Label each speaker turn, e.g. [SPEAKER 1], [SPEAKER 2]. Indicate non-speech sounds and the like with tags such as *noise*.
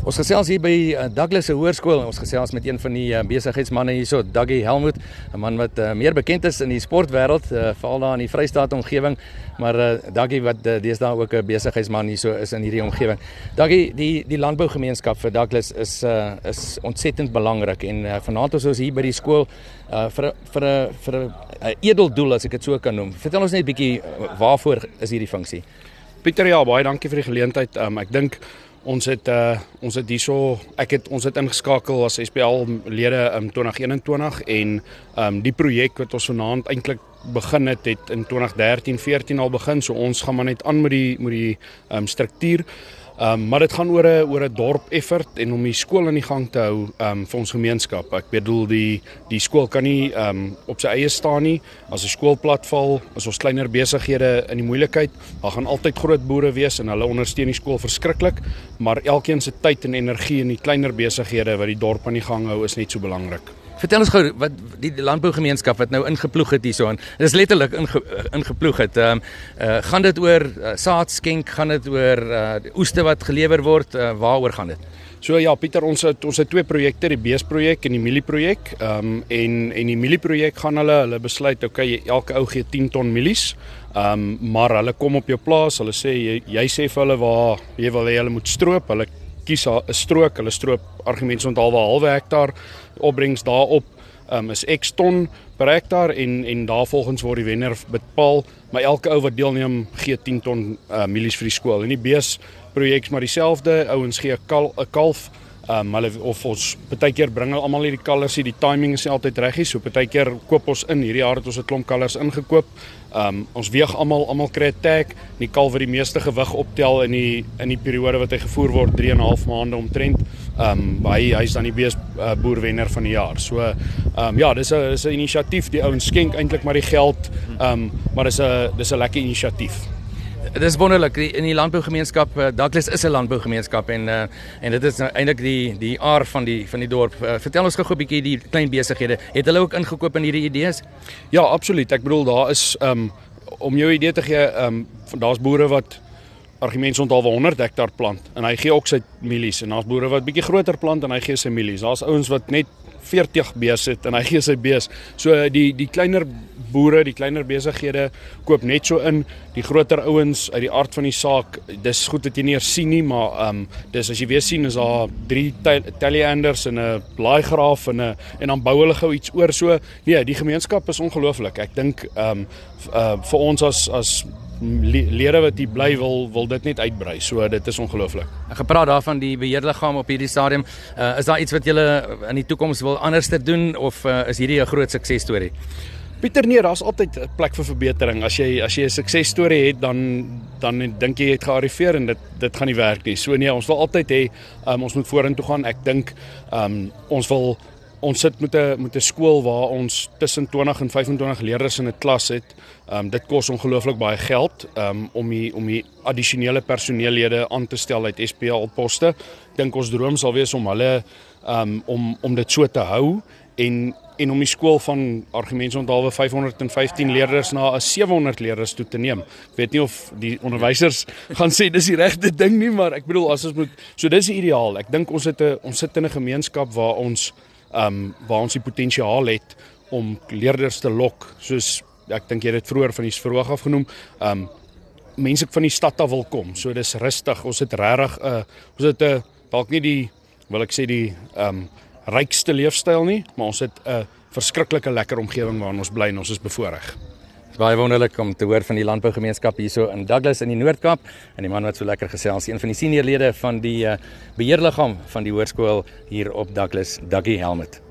[SPEAKER 1] Ons gesels hier by uh, Douglas se hoërskool. Ons gesels met een van die uh, besigheidsmense hierso, Duggie Helmut, 'n man wat uh, meer bekend is in die sportwêreld, uh, veral daar in die Vrystaat omgewing, maar uh, Duggie wat uh, deesdae ook 'n besigheidsman hierso is in hierdie omgewing. Duggie, die die landbougemeenskap vir Douglas is uh, is ontsettend belangrik en uh, vanaand is ons hier by die skool uh, vir vir 'n vir 'n edel doel as ek dit so kan noem. Vertel ons net bietjie waarvoor is hierdie funksie?
[SPEAKER 2] Pieter, ja, baie dankie vir die geleentheid. Um, ek dink Ons het uh ons het hierso ek het ons het ingeskakel as SPL lede in um, 2021 en um die projek wat ons vanaand eintlik begin het het in 2013 14 al begin so ons gaan maar net aan met die met die um struktuur. Ehm um, maar dit gaan oor 'n oor 'n dorp effort en om die skool aan die gang te hou ehm um, vir ons gemeenskap. Ek bedoel die die skool kan nie ehm um, op sy eie staan nie. As 'n skool platval, as ons kleiner besighede in die moeilikheid, daar gaan altyd groot boere wees en hulle ondersteun die skool verskriklik, maar elkeen se tyd en energie in die kleiner besighede wat die dorp aan die gang hou is net so belangrik.
[SPEAKER 1] Vertel ons gou wat die landbougemeenskap wat nou ingeploeg het hierso aan. Dit is letterlik inge, ingeploeg het. Ehm um, uh, gaan dit oor uh, saad skenk, gaan dit oor uh, oeste wat gelewer word, uh, waaroor gaan dit?
[SPEAKER 2] So ja, Pieter, ons het ons het twee projekte, die beesprojek en die mielieprojek. Ehm um, en en die mielieprojek gaan hulle hulle besluit, okay, elke ou gee 10 ton mielies. Ehm um, maar hulle kom op jou plaas, hulle sê jy, jy sê vir hulle waar jy wil hê hulle moet stroop. Hulle kies 'n strook, hulle stroop argumente so 'n halwe hektaar opbrengs daarop um, is X ton per hektaar en en daarvolgens word die wenner bepaal, maar elke ou wat deelneem gee 10 ton uh, mielies vir die skool. En die bees projek maar dieselfde, ouens gee 'n kal, kalf um, hulle of ons baie keer bring hulle almal hierdie kalvers hier, die timing is nie altyd reg nie. So baie keer koop ons in. Hierdie jaar het ons 'n klomp kalvers ingekoop. Um, ons weeg almal almal kry 'n tag. Die kalf wat die meeste gewig optel in die in die periode wat hy gevoer word 3 en 'n half maande omtrent. Um, hy hy's dan die bees uh, boerwenner van die jaar. So um, ja, dis 'n dis 'n inisiatief. Die ouens skenk eintlik maar die geld. Um, maar dis 'n dis 'n lekker inisiatief.
[SPEAKER 1] Dit is wonderlik in die landbougemeenskap uh, Douglas is 'n landbougemeenskap en uh, en dit is nou eintlik die die aard van die van die dorp. Uh, vertel ons gou 'n bietjie die klein besighede. Het hulle ook ingekoop in hierdie idees?
[SPEAKER 2] Ja, absoluut. Ek bedoel daar is um om jou idee te gee, um daar's boere wat argumente onthaal 100 hektaar plant en hy gee ook sy mielies en daar's boere wat bietjie groter plant en hy gee sy mielies. Daar's ouens wat net 40 bees het en hy gee sy bees. So die die kleiner boere, die kleiner besighede koop net so in. Die groter ouens uit die aard van die saak, dis goed dat jy nie eers sien nie, maar ehm um, dis as jy weer sien is daar drie teleanders en 'n laaigraaf en 'n en dan bou hulle gou iets oor so. Nee, die gemeenskap is ongelooflik. Ek dink ehm um, uh, vir ons as as lede wat hier bly wil wil dit net uitbrei. So dit is ongelooflik.
[SPEAKER 1] Ek gepraat daarvan die beheerliggaam op hierdie stadium. Uh, is daar iets wat julle in die toekoms wil anders te doen of uh, is hierdie 'n groot suksesstorie?
[SPEAKER 2] Pieter nee, daar's altyd 'n plek vir verbetering. As jy as jy 'n suksesstorie het, dan dan dink jy jy het gearriveer en dit dit gaan nie werk nie. So nee, ons wil altyd hê um, ons moet vorentoe gaan. Ek dink um, ons wil ons sit met 'n met 'n skool waar ons tussen 20 en 25 leerders in 'n klas het. Ehm um, dit kos ongelooflik baie geld um, om die om die addisionele personeellede aan te stel uit SPL poste. Dink ons droom sal wees om hulle um, om om dit so te hou en en om die skool van argumente onthaalwe 515 leerders na 'n 700 leerders toe te neem. Ek weet nie of die onderwysers *laughs* gaan sê dis die regte ding nie, maar ek bedoel as ons moet so dis die ideaal. Ek dink ons het 'n ons sit in 'n gemeenskap waar ons ehm um, waar ons die potensiaal het om leerders te lok soos ek dink jy het dit vroeër van die verhoog af genoem ehm um, mense van die stad af wil kom. So dis rustig. Ons het regtig 'n uh, ons het 'n uh, dalk nie die wil ek sê die ehm um, rykste leefstyl nie maar ons het 'n uh, verskriklike lekker omgewing waarin ons bly en ons is bevoordeel
[SPEAKER 1] baie wonderlik om te hoor van die landbougemeenskap hierso in Douglas in die Noord-Kaap en die man wat so lekker gesels, een van die seniorlede van die uh, beheerliggaam van die hoërskool hier op Douglas, Duggie Helmet.